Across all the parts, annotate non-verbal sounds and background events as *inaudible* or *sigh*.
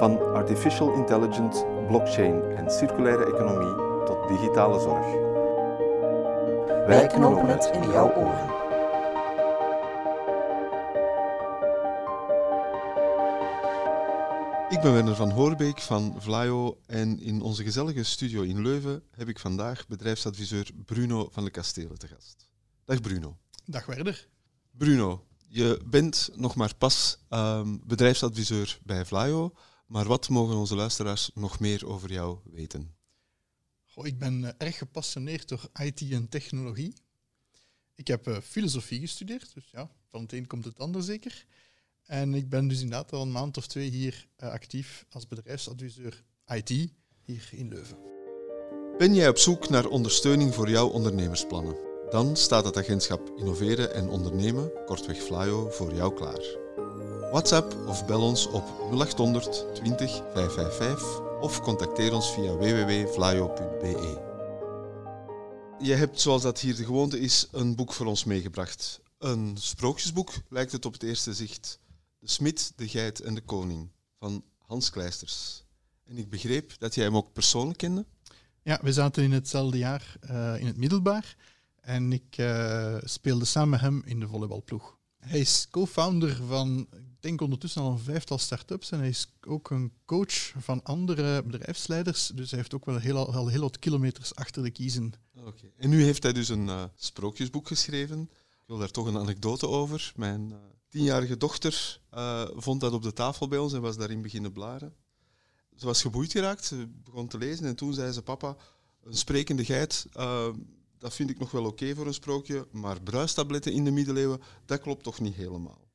Van artificial intelligence, blockchain en circulaire economie tot digitale zorg. Wij knopen het in jouw oren. Ik ben Werner van Hoorbeek van Vlaio en in onze gezellige studio in Leuven heb ik vandaag bedrijfsadviseur Bruno van de Kastelen te gast. Dag Bruno. Dag Werder. Bruno, je bent nog maar pas ehm, bedrijfsadviseur bij Vlaio, maar wat mogen onze luisteraars nog meer over jou weten? Goh, ik ben eh, erg gepassioneerd door IT en technologie. Ik heb eh, filosofie gestudeerd, dus ja, van het een komt het ander zeker. En ik ben dus inderdaad al een maand of twee hier eh, actief als bedrijfsadviseur IT hier in Leuven. Ben jij op zoek naar ondersteuning voor jouw ondernemersplannen? Dan staat het agentschap Innoveren en Ondernemen, kortweg Flyo, voor jou klaar. WhatsApp of bel ons op 0800 20 555 of contacteer ons via www.flyo.be. Je hebt, zoals dat hier de gewoonte is, een boek voor ons meegebracht. Een sprookjesboek lijkt het op het eerste zicht. De Smit, de Geit en de Koning van Hans Kleisters. En ik begreep dat jij hem ook persoonlijk kende. Ja, we zaten in hetzelfde jaar uh, in het middelbaar en ik uh, speelde samen hem in de volleybalploeg. Hij is co-founder van, denk ondertussen al een vijftal start-ups en hij is ook een coach van andere bedrijfsleiders. Dus hij heeft ook wel heel, al heel wat kilometers achter de kiezen. En nu heeft hij dus een uh, sprookjesboek geschreven. Ik wil daar toch een anekdote over. Mijn uh, tienjarige dochter uh, vond dat op de tafel bij ons en was daarin beginnen blaren. Ze was geboeid geraakt, ze begon te lezen en toen zei ze, papa, een sprekende geit, dat vind ik nog wel oké voor een sprookje, maar bruistabletten in de middeleeuwen, dat klopt toch niet helemaal.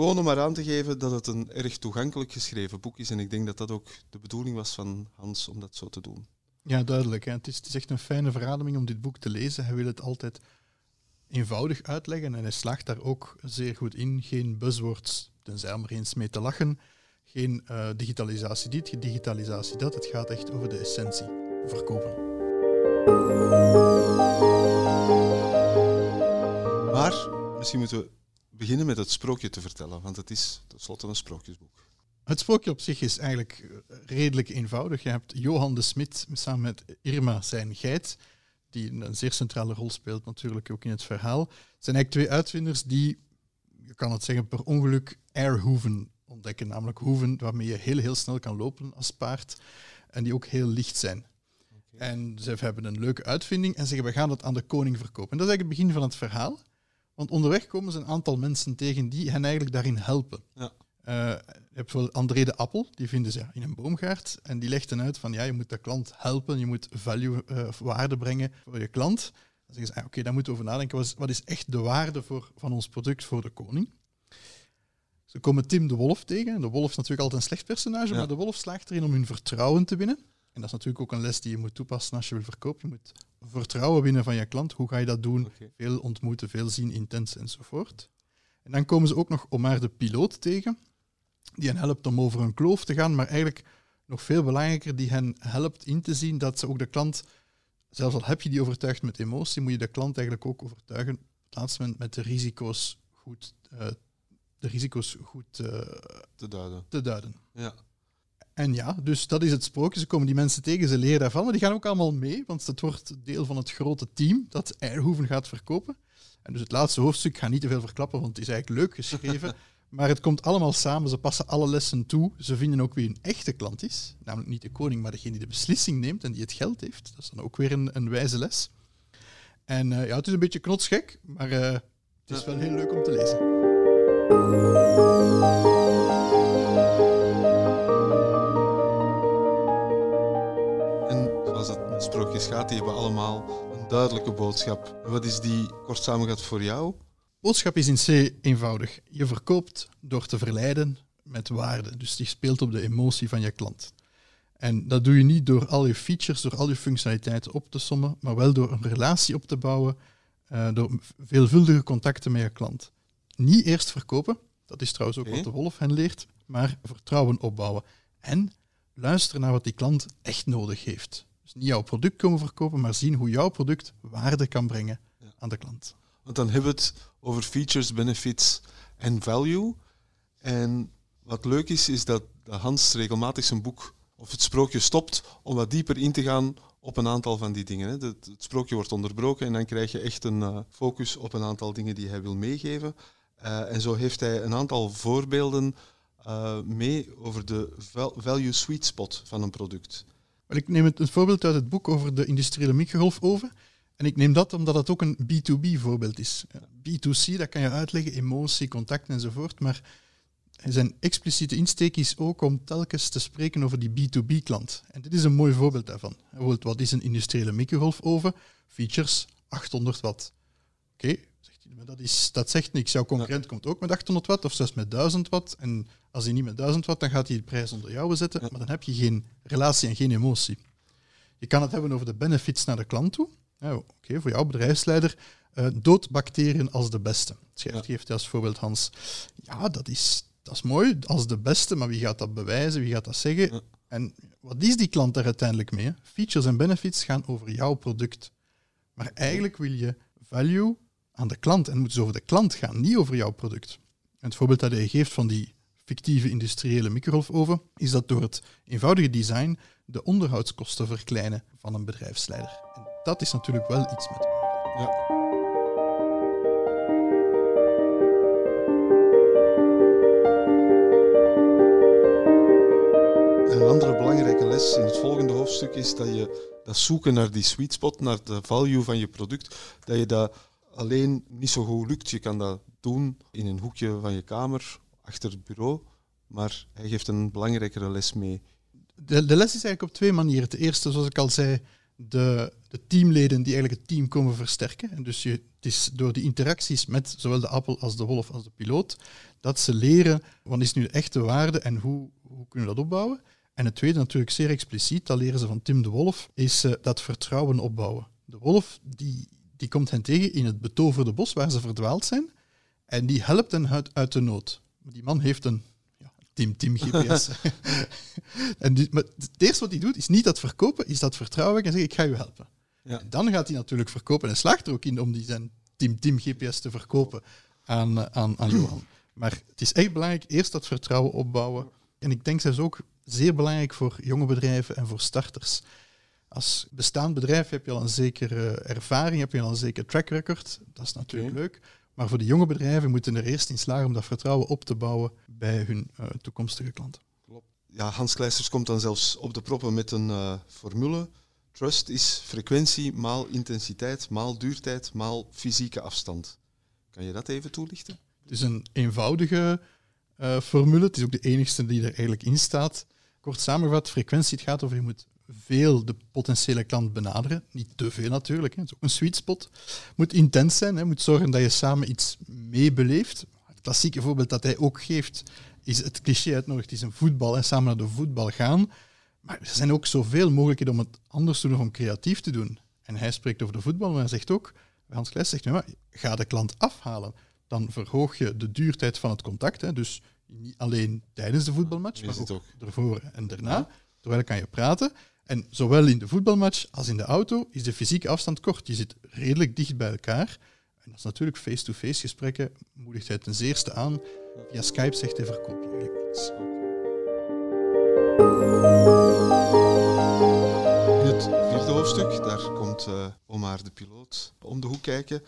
Gewoon om maar aan te geven dat het een erg toegankelijk geschreven boek is en ik denk dat dat ook de bedoeling was van Hans om dat zo te doen. Ja, duidelijk. Hè. Het, is, het is echt een fijne verademing om dit boek te lezen. Hij wil het altijd eenvoudig uitleggen en hij slaagt daar ook zeer goed in. Geen buzzwords, tenzij om er eens mee te lachen. Geen uh, digitalisatie dit, digitalisatie dat. Het gaat echt over de essentie. Verkopen. Maar misschien moeten we beginnen met het sprookje te vertellen, want het is tenslotte een sprookjesboek. Het sprookje op zich is eigenlijk redelijk eenvoudig. Je hebt Johan de Smit samen met Irma zijn geit, die een zeer centrale rol speelt natuurlijk ook in het verhaal. Het zijn eigenlijk twee uitvinders die, je kan het zeggen, per ongeluk airhoeven ontdekken. Namelijk hoeven waarmee je heel, heel snel kan lopen als paard en die ook heel licht zijn. En ze hebben een leuke uitvinding en zeggen we gaan dat aan de koning verkopen. En dat is eigenlijk het begin van het verhaal. Want onderweg komen ze een aantal mensen tegen die hen eigenlijk daarin helpen. Ja. Uh, je hebt bijvoorbeeld André de Appel, die vinden ze in een boomgaard. En die legt dan uit van ja, je moet de klant helpen, je moet value, uh, waarde brengen voor je klant. Dan zeggen ze, ah, oké, okay, daar moeten we over nadenken. Wat is, wat is echt de waarde voor, van ons product voor de koning? Ze komen Tim de Wolf tegen. De Wolf is natuurlijk altijd een slecht personage, ja. maar de Wolf slaagt erin om hun vertrouwen te winnen. En dat is natuurlijk ook een les die je moet toepassen als je wil verkopen. Je moet vertrouwen winnen van je klant. Hoe ga je dat doen? Okay. Veel ontmoeten, veel zien, intens enzovoort. En dan komen ze ook nog Omar de piloot tegen, die hen helpt om over een kloof te gaan, maar eigenlijk nog veel belangrijker, die hen helpt in te zien dat ze ook de klant, zelfs al heb je die overtuigd met emotie, moet je de klant eigenlijk ook overtuigen, op het laatste moment met de risico's goed, uh, de risico's goed uh, te duiden. Te duiden. Ja. En ja, dus dat is het sprookje. Ze komen die mensen tegen, ze leren daarvan, maar die gaan ook allemaal mee, want het wordt deel van het grote team dat Eierhoeven gaat verkopen. En dus het laatste hoofdstuk, ik ga niet te veel verklappen, want het is eigenlijk leuk geschreven. *laughs* maar het komt allemaal samen, ze passen alle lessen toe. Ze vinden ook wie hun echte klant is. Namelijk niet de koning, maar degene die de beslissing neemt en die het geld heeft. Dat is dan ook weer een, een wijze les. En uh, ja, het is een beetje knotsgek, maar uh, het is wel heel leuk om te lezen. Gaat, die hebben allemaal een duidelijke boodschap. Wat is die kort samengevat voor jou? Boodschap is in C eenvoudig. Je verkoopt door te verleiden met waarde. Dus die speelt op de emotie van je klant. En dat doe je niet door al je features, door al je functionaliteiten op te sommen, maar wel door een relatie op te bouwen, uh, door veelvuldige contacten met je klant. Niet eerst verkopen, dat is trouwens ook wat de Wolf hen leert, maar vertrouwen opbouwen. En luisteren naar wat die klant echt nodig heeft. Dus niet jouw product komen verkopen, maar zien hoe jouw product waarde kan brengen aan de klant. Want dan hebben we het over features, benefits en value. En wat leuk is, is dat Hans regelmatig zijn boek of het sprookje stopt om wat dieper in te gaan op een aantal van die dingen. Het, het sprookje wordt onderbroken en dan krijg je echt een uh, focus op een aantal dingen die hij wil meegeven. Uh, en zo heeft hij een aantal voorbeelden uh, mee over de value sweet spot van een product. Ik neem het, het voorbeeld uit het boek over de industriële microgolfoven. En ik neem dat omdat het ook een B2B voorbeeld is. B2C, dat kan je uitleggen, emotie, contact enzovoort. Maar zijn expliciete insteek is ook om telkens te spreken over die B2B-klant. En dit is een mooi voorbeeld daarvan. Bijvoorbeeld, wat is een industriële microgolfoven? Features 800 watt. Oké, maar dat, is, dat zegt niks. Jouw concurrent komt ook met 800 watt of zelfs met 1000 watt. En als hij niet met 1000 watt, dan gaat hij de prijs onder jou zetten. Maar dan heb je geen relatie en geen emotie. Je kan het hebben over de benefits naar de klant toe. Ja, Oké, voor jouw bedrijfsleider, uh, doodbacteriën als de beste. Schrijft, geeft hij als voorbeeld Hans. Ja, dat is, dat is mooi als de beste, maar wie gaat dat bewijzen? Wie gaat dat zeggen? En wat is die klant daar uiteindelijk mee? Features en benefits gaan over jouw product. Maar eigenlijk wil je value aan de klant en moet dus over de klant gaan, niet over jouw product. En het voorbeeld dat hij geeft van die fictieve industriële microgolfoven is dat door het eenvoudige design de onderhoudskosten verkleinen van een bedrijfsleider. En dat is natuurlijk wel iets met Ja. een andere belangrijke les in het volgende hoofdstuk is dat je dat zoeken naar die sweet spot, naar de value van je product, dat je dat alleen niet zo goed lukt. Je kan dat doen in een hoekje van je kamer, achter het bureau, maar hij geeft een belangrijkere les mee. De, de les is eigenlijk op twee manieren. De eerste, zoals ik al zei, de, de teamleden die eigenlijk het team komen versterken. En dus je, het is door die interacties met zowel de appel als de wolf als de piloot, dat ze leren wat is nu de echte waarde en hoe, hoe kunnen we dat opbouwen. En het tweede, natuurlijk zeer expliciet, dat leren ze van Tim de Wolf, is uh, dat vertrouwen opbouwen. De wolf die, die komt hen tegen in het betoverde bos waar ze verdwaald zijn en die helpt hen uit, uit de nood. Die man heeft een ja, Tim Tim GPS. en die, maar het eerste wat hij doet is niet dat verkopen, is dat vertrouwen en zeggen ik ga u helpen. Ja. dan gaat hij natuurlijk verkopen en slaagt er ook in om die zijn Tim Tim GPS te verkopen aan, aan, aan Johan. Maar het is echt belangrijk eerst dat vertrouwen opbouwen. En ik denk zelfs ook zeer belangrijk voor jonge bedrijven en voor starters. Als bestaand bedrijf heb je al een zekere ervaring, heb je al een zeker track record. Dat is natuurlijk leuk. Maar voor de jonge bedrijven moeten er eerst in slagen om dat vertrouwen op te bouwen bij hun uh, toekomstige klanten. Klopt. Ja, Hans Kleisters komt dan zelfs op de proppen met een uh, formule. Trust is frequentie maal intensiteit maal duurtijd maal fysieke afstand. Kan je dat even toelichten? Het is een eenvoudige uh, formule. Het is ook de enigste die er eigenlijk in staat. Kort samengevat, frequentie, het gaat over je moet veel de potentiële klant benaderen. Niet te veel natuurlijk, hè. het is ook een sweet spot. moet intens zijn, hè. moet zorgen dat je samen iets meebeleeft. Het klassieke voorbeeld dat hij ook geeft, is het cliché uitnodigt, is een voetbal en samen naar de voetbal gaan. Maar er zijn ook zoveel mogelijkheden om het anders te doen, om creatief te doen. En hij spreekt over de voetbal, maar hij zegt ook, Hans Kleis zegt, maar, ga de klant afhalen. Dan verhoog je de duurtijd van het contact. Hè. Dus niet alleen tijdens de voetbalmatch, maar ook, ook, ervoor en daarna. Terwijl kan je praten. En zowel in de voetbalmatch als in de auto is de fysieke afstand kort. Je zit redelijk dicht bij elkaar. En dat is natuurlijk face-to-face gesprekken, moedigt hij ten zeerste aan. Via Skype zegt hij verkoop je eigenlijk niets. In het vierde hoofdstuk, daar komt uh, Omar de piloot om de hoek kijken.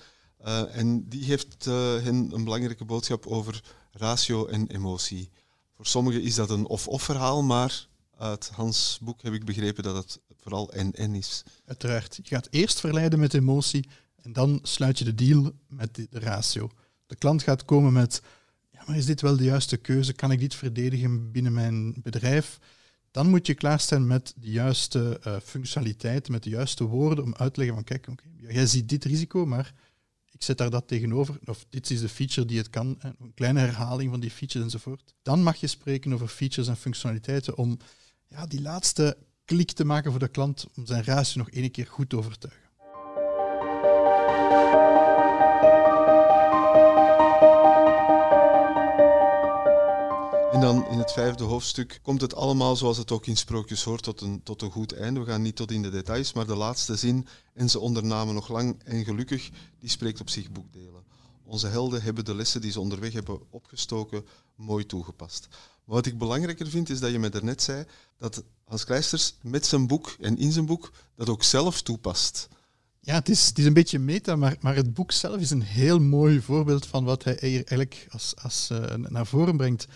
Uh, en die heeft uh, hen een belangrijke boodschap over ratio en emotie. Voor sommigen is dat een of-of verhaal, maar uit Hans' boek heb ik begrepen dat het vooral en-en is. Uiteraard. Je gaat eerst verleiden met emotie en dan sluit je de deal met de, ratio. De klant gaat komen met, ja, maar is dit wel de juiste keuze? Kan ik dit verdedigen binnen mijn bedrijf? Dan moet je klaarstaan met de juiste uh, functionaliteiten, met de juiste woorden om uit te leggen van, kijk, okay, jij ziet dit risico, maar ik zet daar dat tegenover, of dit is de feature die het kan, een kleine herhaling van die features enzovoort. Dan mag je spreken over features en functionaliteiten om ja, die laatste klik te maken voor de klant om zijn ratio nog één keer goed te overtuigen. En dan in het vijfde hoofdstuk komt het allemaal zoals het ook in sprookjes hoort tot een, tot een goed einde. We gaan niet tot in de details, maar de laatste zin, en ze ondernamen nog lang en gelukkig, die spreekt op zich boekdelen. Onze helden hebben de lessen die ze onderweg hebben opgestoken mooi toegepast. Wat ik belangrijker vind, is dat je me daarnet zei dat Hans Kleisters met zijn boek en in zijn boek dat ook zelf toepast. Ja, het is, het is een beetje meta, maar, maar het boek zelf is een heel mooi voorbeeld van wat hij eigenlijk als, als, uh, naar voren brengt.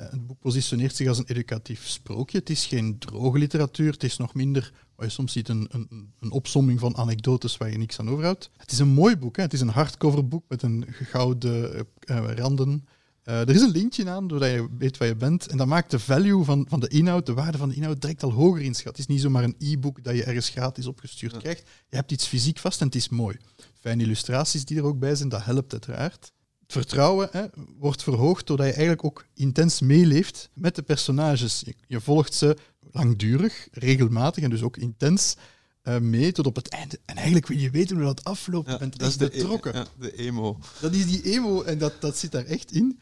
Uh, het boek positioneert zich als een educatief sprookje. Het is geen droge literatuur, het is nog minder, wat je soms ziet, een, een, een opsomming van anekdotes waar je niks aan overhoudt. Het is een mooi boek, hè? het is een hardcover boek met een gouden uh, randen. Uh, er is een linkje aan, doordat je weet waar je bent. En dat maakt de value van, van de inhoud, de waarde van de inhoud, direct al hoger inschat. Het is niet zomaar een e-book dat je ergens gratis opgestuurd ja. krijgt. Je hebt iets fysiek vast en het is mooi. Fijne illustraties die er ook bij zijn, dat helpt uiteraard. Vertrouwen hè, wordt verhoogd doordat je eigenlijk ook intens meeleeft met de personages. Je, je volgt ze langdurig, regelmatig en dus ook intens. Uh, mee tot op het einde. En eigenlijk wil je weten hoe dat afloopt. Ja, je bent dat is de. E ja, de emo. Dat is die emo en dat, dat zit daar echt in.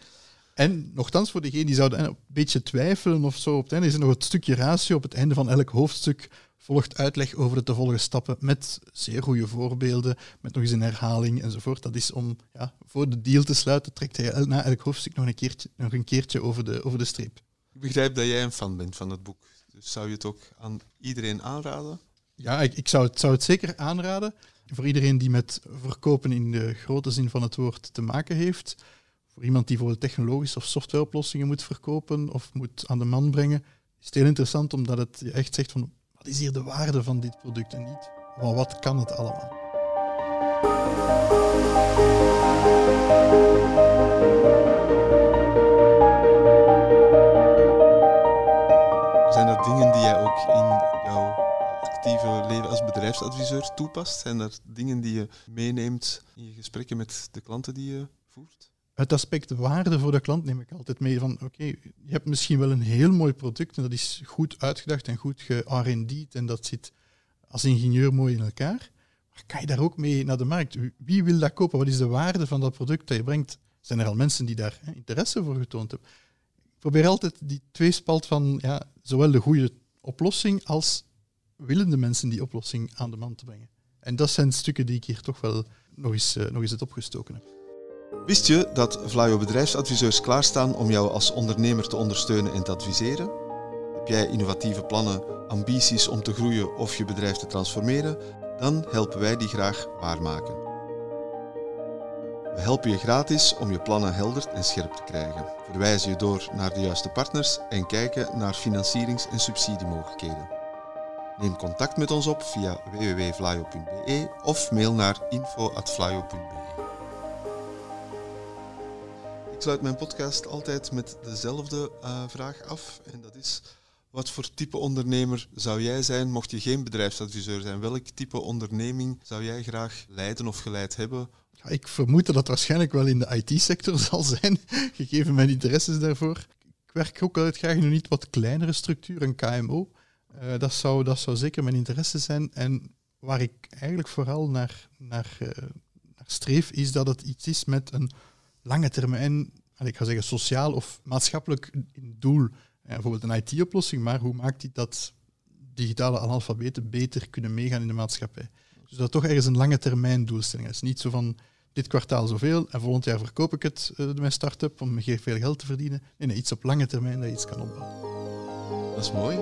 En nogthans, voor degenen die zouden een beetje twijfelen of zo, op het einde is er nog het stukje ratio. Op het einde van elk hoofdstuk volgt uitleg over de te volgen stappen met zeer goede voorbeelden, met nog eens een herhaling enzovoort. Dat is om ja, voor de deal te sluiten, trekt hij na elk hoofdstuk nog een keertje, nog een keertje over, de, over de streep. Ik begrijp dat jij een fan bent van het boek. Dus zou je het ook aan iedereen aanraden? Ja, ik, ik zou, het, zou het zeker aanraden. Voor iedereen die met verkopen in de grote zin van het woord te maken heeft. Voor iemand die bijvoorbeeld technologische of softwareoplossingen moet verkopen of moet aan de man brengen, is het heel interessant omdat het je echt zegt van is hier de waarde van dit product en niet van wat kan het allemaal. Zijn er dingen die jij ook in jouw actieve leven als bedrijfsadviseur toepast? Zijn er dingen die je meeneemt in je gesprekken met de klanten die je voert? Het aspect waarde voor de klant neem ik altijd mee. Van oké, je hebt misschien wel een heel mooi product en dat is goed uitgedacht en goed ge-R&D'd en dat zit als ingenieur mooi in elkaar. Maar kan je daar ook mee naar de markt? Wie wil dat kopen? Wat is de waarde van dat product dat je brengt? Zijn er al mensen die daar hè, interesse voor getoond hebben? Ik probeer altijd die tweespalt van ja, zowel de goede oplossing als willende mensen die oplossing aan de man te brengen. En dat zijn stukken die ik hier toch wel nog eens, uh, nog eens het opgestoken heb. Wist je dat Vlaio bedrijfsadviseurs klaarstaan om jou als ondernemer te ondersteunen en te adviseren? Heb jij innovatieve plannen, ambities om te groeien of je bedrijf te transformeren? Dan helpen wij die graag waarmaken. We helpen je gratis om je plannen helder en scherp te krijgen, verwijzen je door naar de juiste partners en kijken naar financierings- en subsidiemogelijkheden. Neem contact met ons op via www.vlaio.be of mail naar info.vlaio.be. Ik sluit mijn podcast altijd met dezelfde uh, vraag af. En dat is, wat voor type ondernemer zou jij zijn mocht je geen bedrijfsadviseur zijn? Welk type onderneming zou jij graag leiden of geleid hebben? Ja, ik vermoed dat dat waarschijnlijk wel in de IT-sector *laughs* zal zijn, gegeven mijn interesses daarvoor. Ik werk ook altijd graag in een niet wat kleinere structuur, een KMO. Uh, dat, zou, dat zou zeker mijn interesse zijn. En waar ik eigenlijk vooral naar, naar, uh, naar streef, is dat het iets is met een lange termijn, ik ga zeggen sociaal of maatschappelijk doel? Eh, bijvoorbeeld een IT-oplossing, maar hoe maakt die dat digitale analfabeten beter kunnen meegaan in de maatschappij? Dus dat toch ergens een lange termijn doelstelling is. Niet zo van dit kwartaal zoveel en volgend jaar verkoop ik het, uh, mijn start-up, om veel geld te verdienen. Nee, iets op lange termijn dat je iets kan opbouwen. Dat is mooi.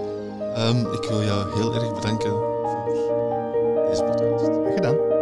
Ehm, ik wil jou heel erg bedanken voor deze podcast. Gedaan.